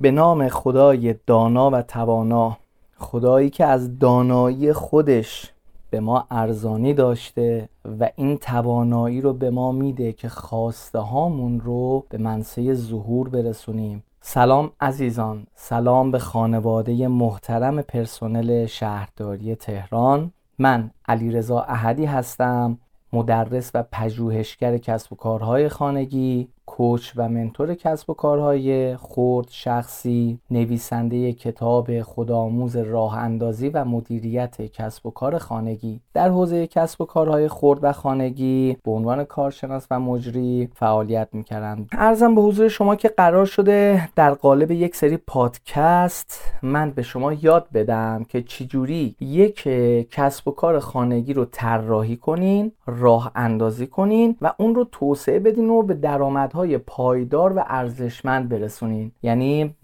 به نام خدای دانا و توانا خدایی که از دانایی خودش به ما ارزانی داشته و این توانایی رو به ما میده که خواسته هامون رو به منصه ظهور برسونیم. سلام عزیزان سلام به خانواده محترم پرسنل شهرداری تهران. من علیرضا احدی هستم مدرس و پژوهشگر کسب و کارهای خانگی. کوچ و منتور کسب و کارهای خرد شخصی نویسنده کتاب خودآموز راه اندازی و مدیریت کسب و کار خانگی. در حوزه کسب و کارهای خرد و خانگی به عنوان کارشناس و مجری فعالیت می‌کردم. ارزم به حضور شما که قرار شده در قالب یک سری پادکست من به شما یاد بدم که چجوری یک کسب و کار خانگی رو طراحی کنین راه اندازی کنین و اون رو توسعه بدین و به درآمد های پایدار و ارزشمند برسونین. یعنی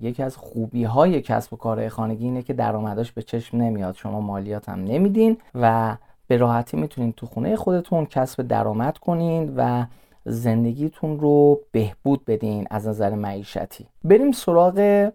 یکی از خوبی های کسب و کارهای خانگی اینه که درآمداش به چشم نمیاد. شما مالیات هم نمیدین و به راحتی می‌تونین تو خونه خودتون کسب درآمد کنین و زندگیتون رو بهبود بدین از نظر معیشتی. بریم سراغ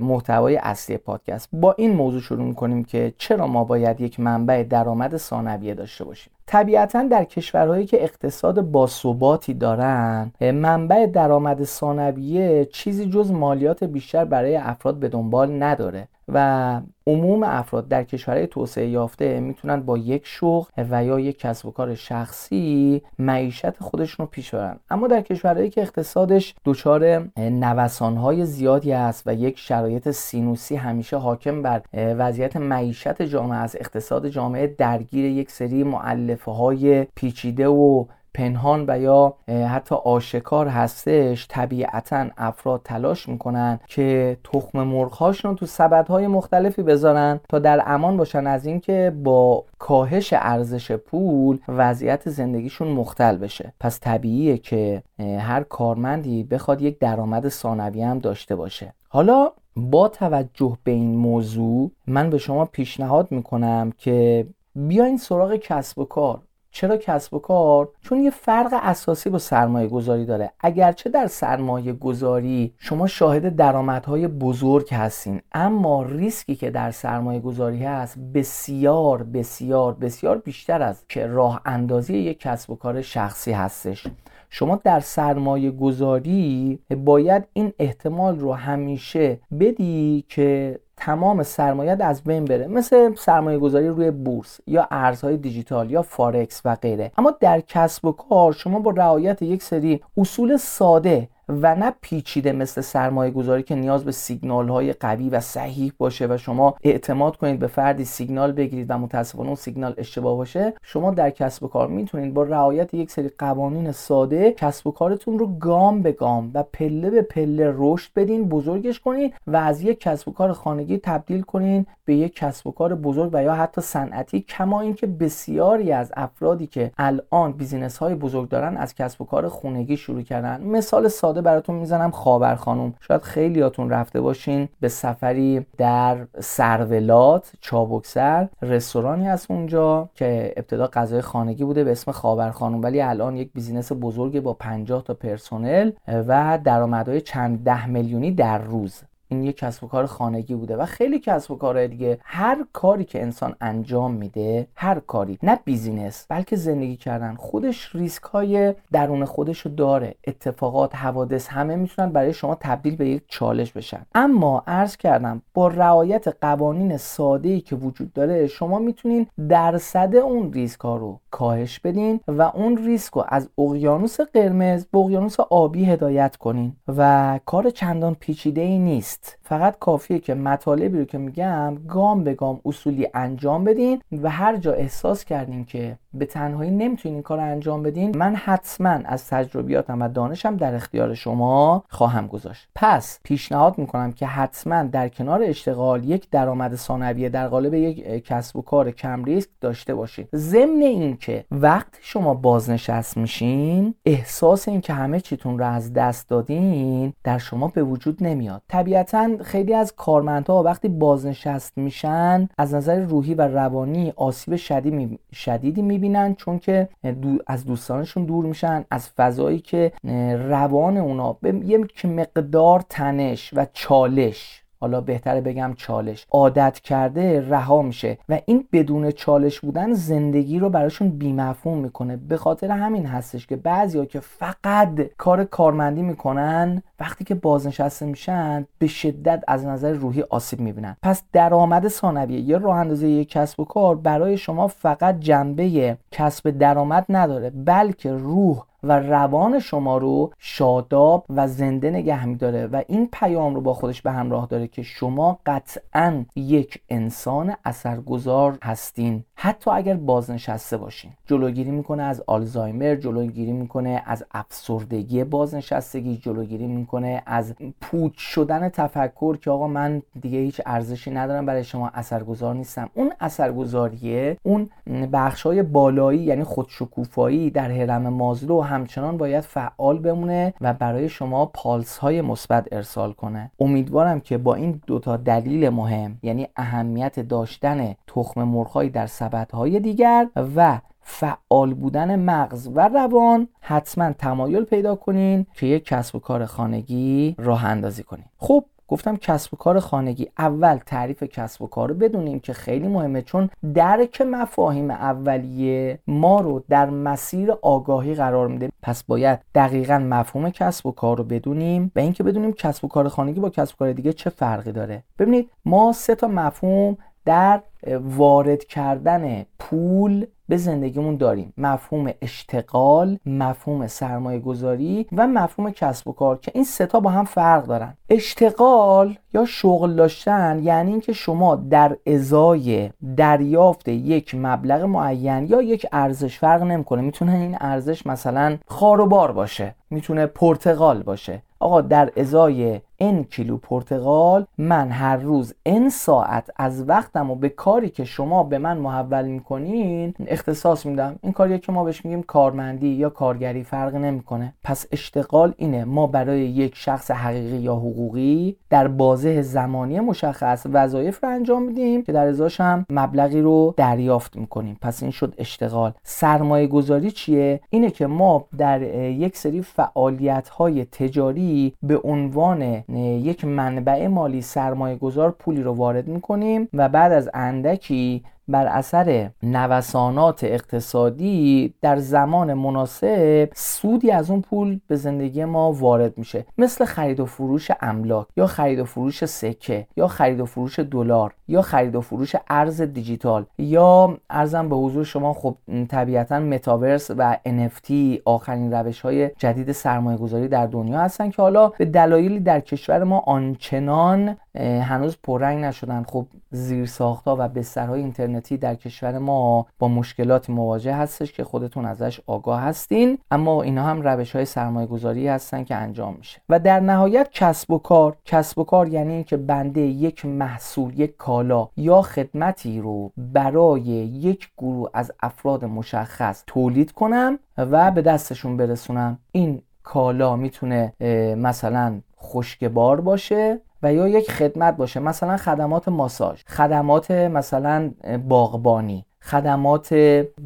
محتوای اصلی پادکست. با این موضوع شروع می‌کنیم که چرا ما باید یک منبع درآمد ثانویه داشته باشیم. طبیعتا در کشورهایی که اقتصاد باثباتی دارن منبع درآمد ثانویه چیزی جز مالیات بیشتر برای افراد به دنبال نداره. و عموم افراد در کشورهای توسعه یافته می‌تونن با یک شغل و یا یک کسب و کار شخصی معیشت خودشون رو پیش برن. اما در کشورهایی که اقتصادش دچار نوسانهای زیادی است و یک شرایط سینوسی همیشه حاکم بر وضعیت معیشت جامعه از اقتصاد جامعه درگیر یک سری معلفه های پیچیده و پنهان و یا حتی آشکار هستش طبیعتا افراد تلاش می‌کنن که تخم مرغهاشون تو سبدهای مختلفی بذارن تا در امان باشن از اینکه با کاهش ارزش پول وضعیت زندگیشون مختل بشه. پس طبیعیه که هر کارمندی بخواد یک درآمد ثانویه هم داشته باشه. حالا با توجه به این موضوع من به شما پیشنهاد می‌کنم که بیاین سراغ کسب و کار. چرا کسب و کار؟ چون یه فرق اساسی با سرمایه گذاری داره. اگرچه در سرمایه گذاری شما شاهد درآمدهای بزرگ هستین اما ریسکی که در سرمایه گذاری هست بسیار بسیار بسیار بیشتر از که راه اندازی یک کسب و کار شخصی هستش. شما در سرمایه گذاری باید این احتمال رو همیشه بدی که تمام سرمایت از بین بره مثل سرمایه گذاری روی بورس یا ارزهای دیجیتال یا فارکس و غیره. اما در کسب و کار شما با رعایت یک سری اصول ساده و نه پیچیده مثل سرمایه گذاری که نیاز به سیگنال های قوی و صحیح باشه و شما اعتماد کنید به فردی سیگنال بگیرید و متاسفانه اون سیگنال اشتباه باشه شما در کسب و کار می‌تونید با رعایت یک سری قوانین ساده کسب و کارتون رو گام به گام و پله به پله رشد بدین بزرگش کنید و از یک کسب و کار خانگی تبدیل کنین به یک کسب و کار بزرگ و یا حتی صنعتی کما اینکه بسیاری از افرادی که الان business های بزرگ دارن از کسب و کار خونگی شروع کردن. مثال ساده براتون می‌زنم خاور خانم. شاید خیلیاتون رفته باشین به سفری در سرولات چابکسر. رستورانی هست اونجا که ابتدا غذای خانگی بوده به اسم خاور خانم ولی الان یک business بزرگ با 50 تا پرسنل و درآمدهای چند ده میلیونی در روز. این یک کسب و کار خانگی بوده و خیلی کسب و کارهای دیگه. هر کاری که انسان انجام میده هر کاری نه business بلکه زندگی کردن. خودش ریسک های درون خودش رو داره. اتفاقات حوادث همه می‌تونن برای شما تبدیل به یک چالش بشن. اما عرض کردم با رعایت قوانین ساده ای که وجود داره شما می‌تونین درصد اون ریسک ها رو کاهش بدین و اون ریسک رو از اقیانوس قرمز به اقیانوس آبی هدایت کنین. و کار چندان پیچیده ای نیست. فقط کافیه که مطالبی رو که میگم گام به گام اصولی انجام بدین و هر جا احساس کردین که به تنهایی نمی‌تونین این کار انجام بدین من حتما از تجربیاتم و دانشم در اختیار شما خواهم گذاشت. پس پیشنهاد می‌کنم که حتما در کنار اشتغال یک درآمد ثانویه در قالب یک کسب و کار کم ریسک داشته باشید ضمن اینکه وقت شما بازنشست میشین احساس این که همه چیتون رو از دست دادین در شما به وجود نمیاد. طبیعتا خیلی از کارمندها وقتی بازنشست میشن از نظر روحی و روانی آسیب شدیدی می می‌بینن چون که از دوستانشون دور میشن از فضایی که روان اونا. به یک مقدار تنش و چالش. حالا بهتره بگم چالش. عادت کرده رها میشه و این بدون چالش بودن زندگی رو براشون بیمفهوم می‌کنه. به خاطر همین هستش که بعضیا که فقط کار کارمندی می‌کنن وقتی که بازنشسته میشن به شدت از نظر روحی آسیب می‌بینن. پس درآمد ثانویه یا راه اندازی یک کسب و کار برای شما فقط جنبه کسب درآمد نداره بلکه روح و روان شما رو شاداب و زنده نگه میداره و این پیام رو با خودش به همراه داره که شما قطعا یک انسان اثرگذار هستین. حتی اگر بازنشسته باشین. جلوگیری می‌کنه از آلزایمر جلوگیری می‌کنه از افسردگی بازنشستگی جلوگیری می‌کنه از پوچ شدن تفکر که آقا من دیگه هیچ ارزشی ندارم برای شما اثرگذار نیستم. اون اثرگذاریه اون بخشای بالایی یعنی خودشکوفایی در هرم مازلو همچنان باید فعال بمونه و برای شما پالس های مثبت ارسال کنه. امیدوارم که با این دوتا دلیل مهم یعنی اهمیت داشتن تخم مرغهایی در های دیگر و فعال بودن مغز و روان حتما تمایل پیدا کنین که یک کسب و کار خانگی راه اندازی کنین. خب گفتم کسب و کار خانگی اول تعریف کسب و کار رو بدونیم که خیلی مهمه چون درک مفاهیم اولیه ما رو در مسیر آگاهی قرار میده. پس باید دقیقا مفهوم کسب و کار رو بدونیم و اینکه بدونیم کسب و کار خانگی با کسب و کار دیگه چه فرقی داره. ببینید ما سه تا مفهوم در وارد کردن پول به زندگیمون داریم. مفهوم اشتغال مفهوم سرمایه گذاری و مفهوم کسب و کار که این ستا با هم فرق دارن. اشتغال یا شغل داشتن یعنی اینکه شما در ازای دریافت یک مبلغ معین یا یک ارزش فرق نمی‌کنه. می‌تونه این ارزش مثلا خاروبار باشه. می‌تونه پرتغال باشه. آقا در ازای این کیلو پرتغال من هر روز این ساعت از وقتم و به کاری که شما به من محول می‌کنین اختصاص میدم. این کاریه که ما بهش میگیم کارمندی یا کارگری فرق نمی‌کنه. پس اشتغال اینه. ما برای یک شخص حقیقی یا حقوقی در بازه زمانی مشخص وظایف رو انجام میدیم که در ازاش هم مبلغی رو دریافت می‌کنیم. پس این شد اشتغال. سرمایه گذاری چیه؟ اینه که ما در یک سری فعالیت های تجاری به عنوان یک منبع مالی سرمایه گذار پولی رو وارد می‌کنیم و بعد از اندکی بر اثر نوسانات اقتصادی در زمان مناسب سودی از اون پول به زندگی ما وارد میشه. مثل خرید و فروش املاک یا خرید و فروش سکه یا خرید و فروش دلار یا خرید و فروش ارز دیجیتال یا ارزم به حضور شما خب طبیعتا متاورس و NFT آخرین روش های جدید سرمایه گذاری در دنیا هستن که حالا به دلایلی در کشور ما آنچنان هنوز پررنگ نشدن. خب زیرساختها و بسترهای اینترنتی در کشور ما با مشکلاتی مواجه هستش که خودتون ازش آگاه هستین. اما اینا هم روش های سرمایه گذاری هستن که انجام میشه. و در نهایت کسب و کار. کسب و کار یعنی که بنده یک محصول یک کالا یا خدمتی رو برای یک گروه از افراد مشخص تولید کنم و به دستشون برسونم. این کالا می‌تونه مثلا خشکبار باشه و یا یک خدمت باشه. مثلا خدمات ماساژ خدمات مثلا باغبانی خدمات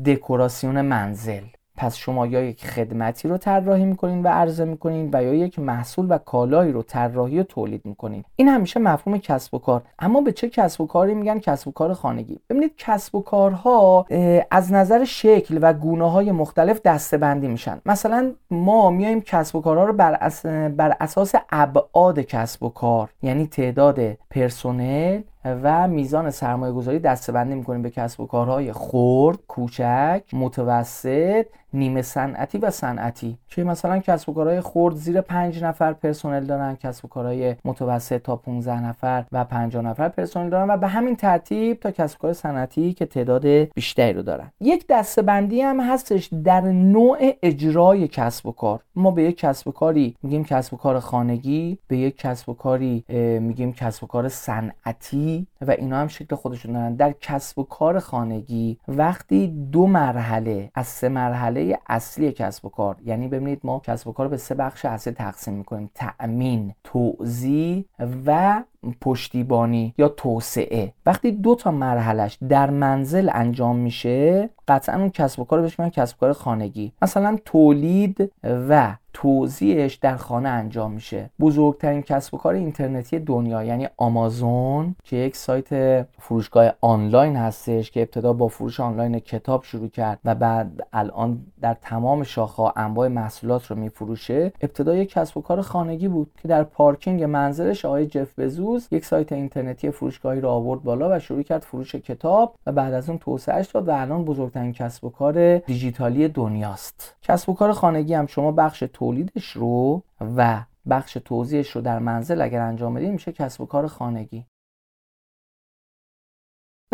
دکوراسیون منزل. پس شما یا یک خدمتی رو طراحی می‌کنین و عرضه می‌کنین و یا یک محصول و کالایی رو طراحی و تولید می‌کنین. این همیشه مفهوم کسب و کار. اما به چه کسب و کاری میگن؟ کسب و کار خانگی. ببینید کسب و کارها از نظر شکل و گونه های مختلف دسته بندی میشن. مثلا ما میایم کسب و کارها رو بر, بر اساس ابعاد کسب و کار یعنی تعداد پرسنل و میزان سرمایه گذاری دسته بندی می‌کنیم به کسب و کارهای خرد، کوچک، متوسط نیمه صنعتی و صنعتی. که مثلا کسب و کارهای خرد زیر 5 نفر پرسنل دارن کسب و کارهای متوسط تا 15 نفر و 50 نفر پرسنل دارن و به همین ترتیب تا کسب و کار صنعتی که تعداد بیشتری رو دارن. یک دسته بندی هم هستش در نوع اجرای کسب و کار. ما به یک کسب و کاری میگیم کسب و کار خانگی به یک کسب و کاری میگیم کسب و کار صنعتی. و اینا هم شکل خودشون دارن. در کسب و کار خانگی وقتی دو مرحله از سه مرحله اصلی کسب و کار یعنی ببینید ما کسب و کار به سه بخش اصلی تقسیم می‌کنیم. تأمین توزیع و پشتیبانی یا توسعه. وقتی دو تا مرحلش در منزل انجام میشه قطعا اون کسب و کار بهش میگن کسب و کار خانگی. مثلا تولید و توزیعش در خانه انجام میشه. بزرگترین کسب و کار اینترنتی دنیا یعنی آمازون که یک سایت فروشگاه آنلاین هستش که ابتدا با فروش آنلاین کتاب شروع کرد و بعد الان در تمام شاخه انواع محصولات رو میفروشه. ابتدا یک کسب و کار خانگی بود که در پارکینگ منزلش آقای جف بزوز یک سایت اینترنتی فروشگاهی رو آورد بالا و شروع کرد فروش کتاب و بعد از اون توسعهش داد و الان بزرگترین کسب و کار دیجیتالی دنیاست. کسب و کار خانگی هم شما بخش تولیدش رو و بخش توزیعش رو در منزل اگر انجام بدید میشه کسب و کار خانگی.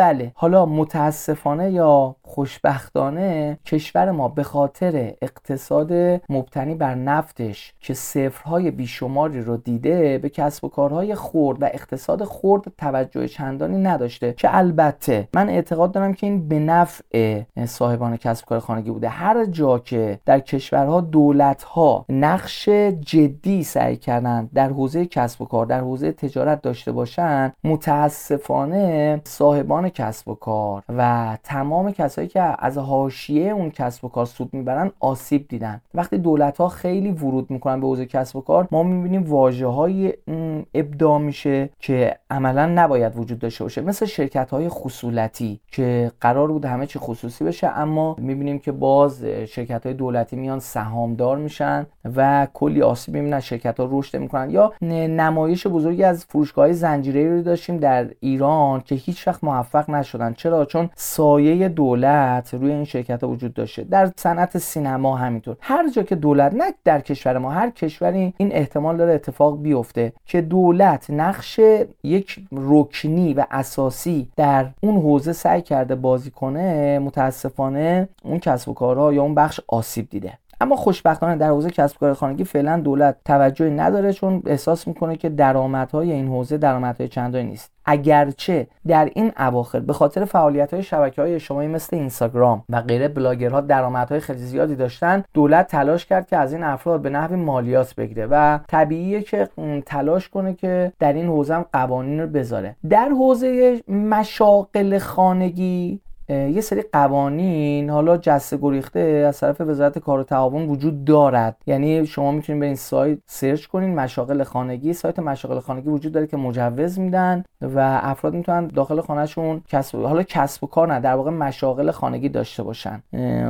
بله. حالا متاسفانه یا خوشبختانه کشور ما به خاطر اقتصاد مبتنی بر نفتش که صفرهای بیشماری رو دیده به کسب و کارهای خرد و اقتصاد خرد توجه چندانی نداشته. که البته من اعتقاد دارم که این به نفع صاحبان کسب کار خانگی بوده. هر جا که در کشورها دولتها نقش جدی سعی کردن در حوزه کسب و کار در حوزه تجارت داشته باشن متاسفانه صاحبان کسب و کار و تمام کسایی که از حاشیه اون کسب و کار سود می‌برن آسیب دیدن. وقتی دولت ها خیلی ورود می‌کنن به حوزه کسب و کار ما می‌بینیم واژه های ابداع میشه که عملا نباید وجود داشته باشه. مثل شرکت های خصولتی که قرار بود همه چی خصوصی بشه اما می‌بینیم که باز شرکت های دولتی میان سهامدار میشن و کلی آسیب می‌بینن شرکت ها رشد می‌کنن. یا نمایش بزرگی از فروشگاه زنجیره رو داشتیم در ایران که هیچ وقت موفق نشدن. چرا؟ چون سایه دولت روی این شرکت ها وجود داشته. در صنعت سینما همینطور. هر جا که دولت نه در کشور ما هر کشوری این احتمال داره اتفاق بیفته که دولت نقش یک رکنی و اساسی در اون حوزه سعی کرده بازی کنه متاسفانه اون کسب و کارها یا اون بخش آسیب دیده. اما خوشبختانه در حوزه کسب کار خانگی فعلا دولت توجهی نداره چون احساس می‌کنه که درآمدهای این حوزه درآمدهای چندانی نیست. اگرچه در این اواخر به خاطر فعالیت های شبکه های اجتماعی مثل اینستاگرام و غیره بلاگرها درآمدهای خیلی زیادی داشتن دولت تلاش کرد که از این افراد به نحو مالیات بگیره و طبیعیه که تلاش کنه که در این حوزه هم قوانین رو بذاره. در حوزه مشاقل خانگی یه سری قوانین حالا جسته گریخته از طرف وزارت کار و تعاون وجود دارد. یعنی شما می‌تونید به این سایت سرچ کنین مشاغل خانگی. سایت مشاغل خانگی وجود داره که مجوز میدن و افراد می‌تونن داخل خانهشون کسب حالا کسب و کار نه در واقع مشاغل خانگی داشته باشن.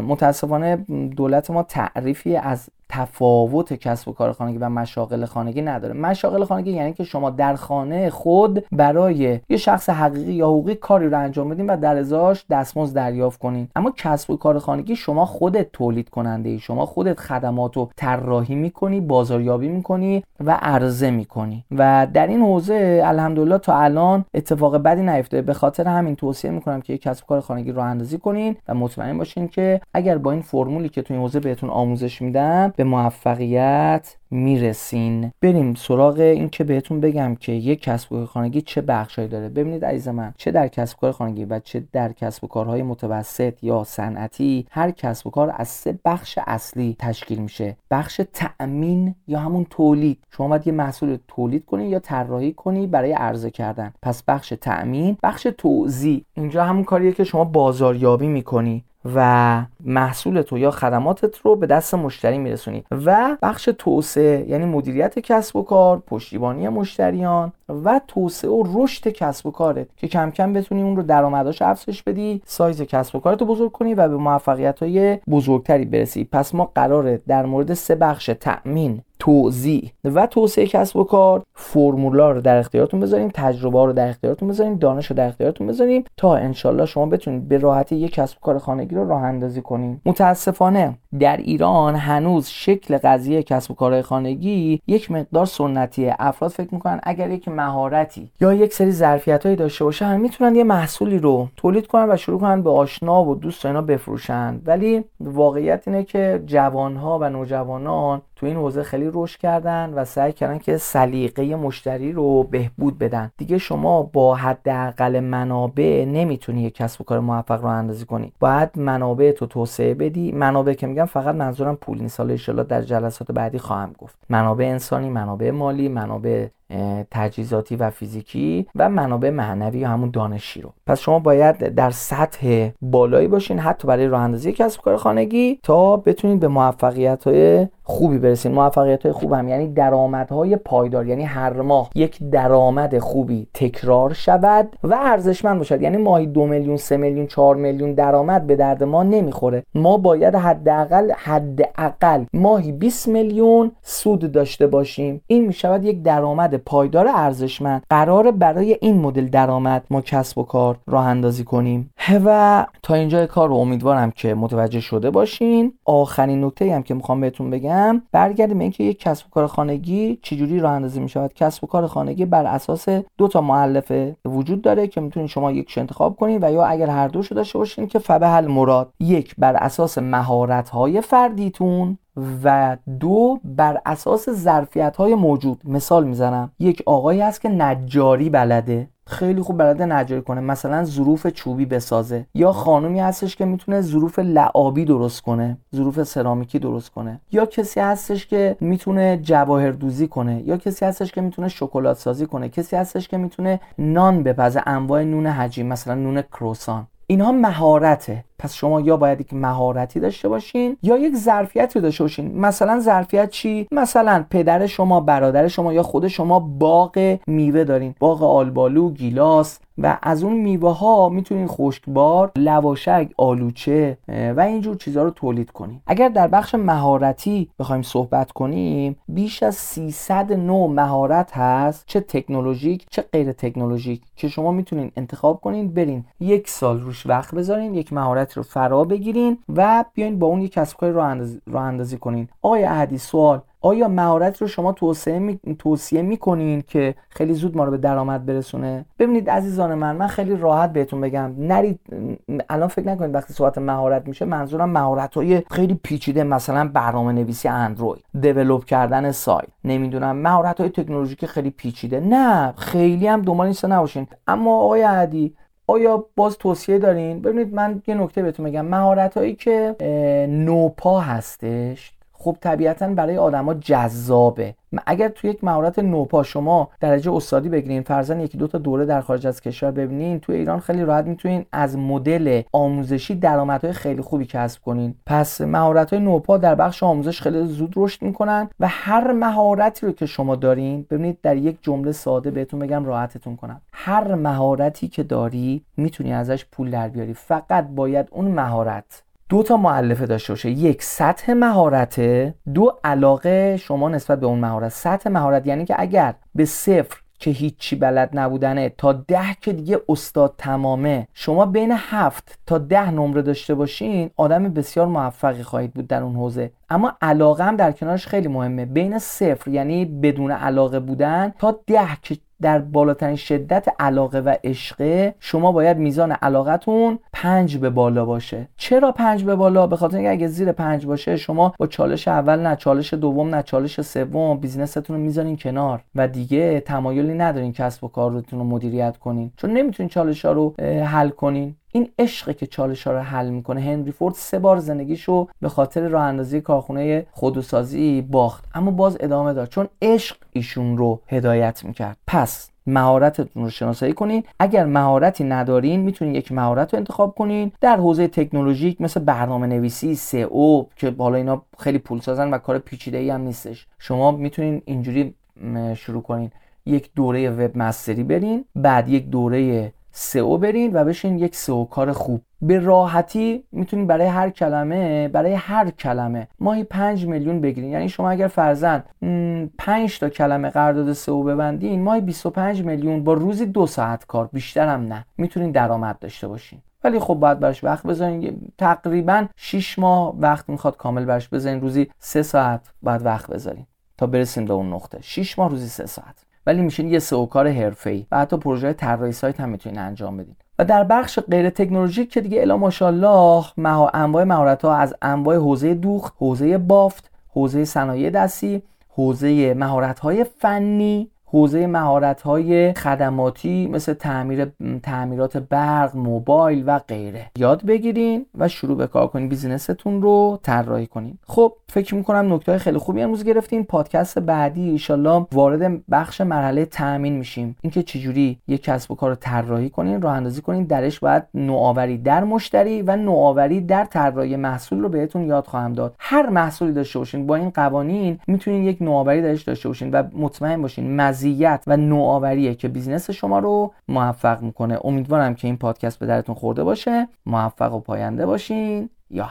متاسفانه دولت ما تعریفی از تفاوت کسب و کار خانگی و مشاغل خانگی نداره. مشاغل خانگی یعنی که شما در خانه خود برای یه شخص حقیقی یا حقوقی کاری رو انجام بدین و در ازاش دستمزد دریافت کنین. اما کسب و کار خانگی شما خودت تولید کننده ای. شما خودت خدمات رو طراحی می‌کنی بازاریابی می‌کنی و عرضه می‌کنی. و در این حوزه الحمدلله تا الان اتفاق بدی نیفتاده به خاطر همین توصیه می‌کنم که کسب و کار خانگی رو اندازی کنین و مطمئن باشین که اگر با این فرمولی که تو این حوزه بهتون آموزش میدم به موفقیت می‌رسین. بریم سراغ این که بهتون بگم که یک کسب و کار خانگی چه بخشهایی داره. ببینید عزیز من چه در کسب و کار خانگی و چه در کسب و کارهای متوسط یا صنعتی هر کسب و کار از سه بخش اصلی تشکیل میشه. بخش تأمین یا همون تولید. شما باید یه محصول تولید کنی یا طراحی کنی برای عرضه کردن. پس بخش تأمین بخش توزیع. اینجا همون کاریه که شما بازاریابی می‌کنی. و محصول تو یا خدماتت رو به دست مشتری میرسونی. و بخش توسعه یعنی مدیریت کسب و کار پشتیبانی مشتریان و توسعه و رشد کسب و کارت که کم کم بتونی اون رو درآمداش افزایش بدی سایز کسب و کارت رو بزرگ کنی و به موفقیت های بزرگتری برسی. پس ما قراره در مورد سه بخش تأمین توضیح. و توسعه کسب و کار فرمولا رو در اختیارتون بذاریم تجربه رو در اختیارتون بذاریم دانش رو در اختیارتون بذاریم تا انشالله شما بتونید به راحتی یک کسب و کار خانگی رو راه اندازی کنیم متاسفانه در ایران هنوز شکل قضیه کسب و کارهای خانگی یک مقدار سنتیه. افراد فکر می‌کنن اگر یک مهارتی یا یک سری ظرفیت هایی داشته باشن می‌تونن یه محصولی رو تولید کنن و شروع کنن به آشنا و دوست اینا بفروشن. ولی واقعیت اینه که جوانها و نوجوانان تو این حوزه خیلی رشد کردن و سعی کردن که سلیقه مشتری رو بهبود بدن. دیگه شما با حداقل منابع نمی‌تونی یک کسب و کار موفق رو اندازی کنی. باید منابع تو توسعه بدی. منابع که میگم فقط منظورم پول نیست. حالا در جلسات بعدی خواهم گفت. منابع انسانی منابع مالی منابع تجهیزاتی و فیزیکی و منابع معنوی همون دانشی رو. پس شما باید در سطح بالایی باشین حتی برای راه اندازی کسب کار خانگی تا بتونید به موفقیت های خوبی برسین. موفقیت های خوب هم یعنی درآمدهای پایدار یعنی هر ماه یک درآمد خوبی تکرار شود و ارزشمند باشد. یعنی ماهی دو میلیون سه میلیون چهار میلیون درآمد به درد ما نمی‌خوره. ما باید حداقل حداقل ماهی 20 میلیون سود داشته باشیم. این می‌شود یک درآمد پایدار ارزشمند قرار برای این مدل درآمد ما کسب و کار راه اندازی کنیم. و تا اینجا کار رو امیدوارم که متوجه شده باشین. آخرین نکته هم که می‌خوام بهتون بگم برگردیم به اینکه یک کسب و کار خانگی چجوری راه اندازی می‌شود؟ کسب و کار خانگی بر اساس دو تا مؤلفه وجود داره که می‌تونید شما یکش انتخاب کنید و یا اگر هر دوشو داشته باشین که فبه حل مراد یک بر اساس مهارت های فردیتون و دو بر اساس ظرفیت های موجود. مثال می‌زنم. یک آقایی هست که نجاری بلده. خیلی خوب بلده نجاری کنه. مثلا ظروف چوبی بسازه. یا خانومی هستش که می‌تونه ظروف لعابی درست کنه. ظروف سرامیکی درست کنه. یا کسی هستش که می‌تونه جواهر دوزی کنه. یا کسی هستش که می‌تونه شکلات سازی کنه. کسی هستش که می‌تونه نان بپزه. انواع نون حجی مثلا نون کروسان. اینها مهارته. پس شما یا باید یک مهارتی داشته باشین یا یک ظرفیت رو داشته باشین. مثلا ظرفیت چی؟ مثلا پدر شما برادر شما یا خود شما باغ میوه دارین. باغ آلبالو گیلاس و از اون میوه ها می‌تونین خشکبار لواشک آلوچه و اینجور چیزها رو تولید کنیم اگر در بخش مهارتی بخوایم صحبت کنیم بیش از 300 نوع مهارت هست چه تکنولوژیک چه غیر تکنولوژیک که شما می‌تونین انتخاب کنین برین یک سال روش وقت بذارین یک مهارت رو فرا بگیرین و بیاین با اون یک کسب کاری راه اندازی کنین. آقای احدی سوال. آیا مهارت رو شما توصیه می... توصیه می‌کنین که خیلی زود ما رو به درآمد برسونه؟ ببینید عزیزان من من خیلی راحت بهتون بگم. نرید الان فکر نکنید وقتی صحبت مهارت میشه منظورم مهارت های خیلی پیچیده مثلا برنامه نویسی اندروید دیولپ کردن سایت. نمی‌دونم مهارت های تکنولوژیک خیلی پیچیده. نه خیلی هم دنبال این نباشین. اما آقای عدی آیا باز توصیه دارین؟ ببینید من یه نکته بهتون بگم. مهارت هایی که نوپا هستش خب طبیعتا برای آدما جذابه. اگر توی یک مهارت نوپا شما درجه استادی بگیرین فرزن یکی دو تا دوره در خارج از کشور ببینین توی ایران خیلی راحت می‌تونین از مدل آموزشی درآمدهای خیلی خوبی کسب کنین. پس مهارت های نوپا در بخش آموزش خیلی زود رشد می‌کنن و هر مهارتی رو که شما دارین ببینید در یک جمله ساده بهتون بگم راحتتون کنم. هر مهارتی که داری می‌تونی ازش پول در بیاری. فقط باید اون مهارت دو تا معلفه داشته باشه. یک سطح مهارت دو علاقه شما نسبت به اون مهارت. سطح مهارت یعنی که اگر به صفر که هیچی بلد نبودنه تا ده که دیگه استاد تمامه شما بین هفت تا ده نمره داشته باشین آدم بسیار موفقی خواهید بود در اون حوزه. اما علاقه هم در کنارش خیلی مهمه. بین صفر یعنی بدون علاقه بودن تا ده که در بالاترین شدت علاقه و عشقه شما باید میزان علاقتون پنج به بالا باشه. چرا پنج به بالا؟ به خاطر اینکه اگه زیر پنج باشه شما با چالش اول نه چالش دوم نه چالش سوم بیزنستون رو می‌ذارین کنار. و دیگه تمایلی ندارین کسب و کارتون رو مدیریت کنین. چون نمی‌تونین چالش ها رو حل کنین. این عشقه که چالش ها رو حل می‌کنه. هنری فورد سه بار زندگیشو به خاطر راه اندازی کارخونه خودوسازی باخت. اما باز ادامه داد. چون عشق ایشون رو هدایت می‌کرد. پس مهارتتون رو شناسایی کنین. اگر مهارتی ندارین می‌تونین یک مهارت رو انتخاب کنین. در حوزه تکنولوژیک مثل برنامه نویسی سئو که بالا اینا خیلی پول سازن و کار پیچیده ای هم نیستش. شما می‌تونین اینجوری شروع کنین. یک دوره وب مستری برین. بعد یک دوره سئو برین و بشین یک سئو کار خوب. به راحتی می‌تونید برای هر کلمه برای هر کلمه ماهی 5 میلیون بگیرین. یعنی شما اگر فرزن 5 تا کلمه قرارداد سئو ببندین ماهی 25 میلیون با روزی دو ساعت کار بیشتر هم نه. می‌تونین درآمد داشته باشین. ولی خب باید براش وقت بذارین. تقریبا 6 ماه وقت می‌خواد کامل براش بذارین. روزی 3 ساعت باید وقت بذارین تا برسیم به اون نقطه. 6 ماه روزی 3 ساعت. ولی میشین یه سئو کار حرفه‌ای و حتی پروژه طراحی سایت هم می‌تونین انجام بدین. و در بخش غیر تکنولوژیک که دیگه الا ماشاءالله مها انواع مهارت ها از انواع حوزه دوخت حوزه بافت حوزه صنایع دستی حوزه مهارت فنی حوزه مهارت های خدماتی مثل تعمیر تعمیرات برق موبایل و غیره. یاد بگیرین و شروع به کار کنین بیزینستون رو طراحی کنین. خب فکر می‌کنم نکته خیلی خوبی امروز گرفتین. پادکست بعدی ایشالله وارد بخش مرحله تأمین میشیم. اینکه چجوری یک کسب و کار رو طراحی کنین راه اندازی کنین درش باید نوآوری در مشتری و نوآوری در طراحی محصول رو بهتون یاد خواهم داد. هر محصولی داشته باشین با این قوانین می‌تونین یک نوآوری درش داشته باشین و مطمئن باشین مزیت و نوآوریه که بیزینس شما رو موفق می‌کنه. امیدوارم که این پادکست به درتون خورده باشه. موفق و پاینده باشین یا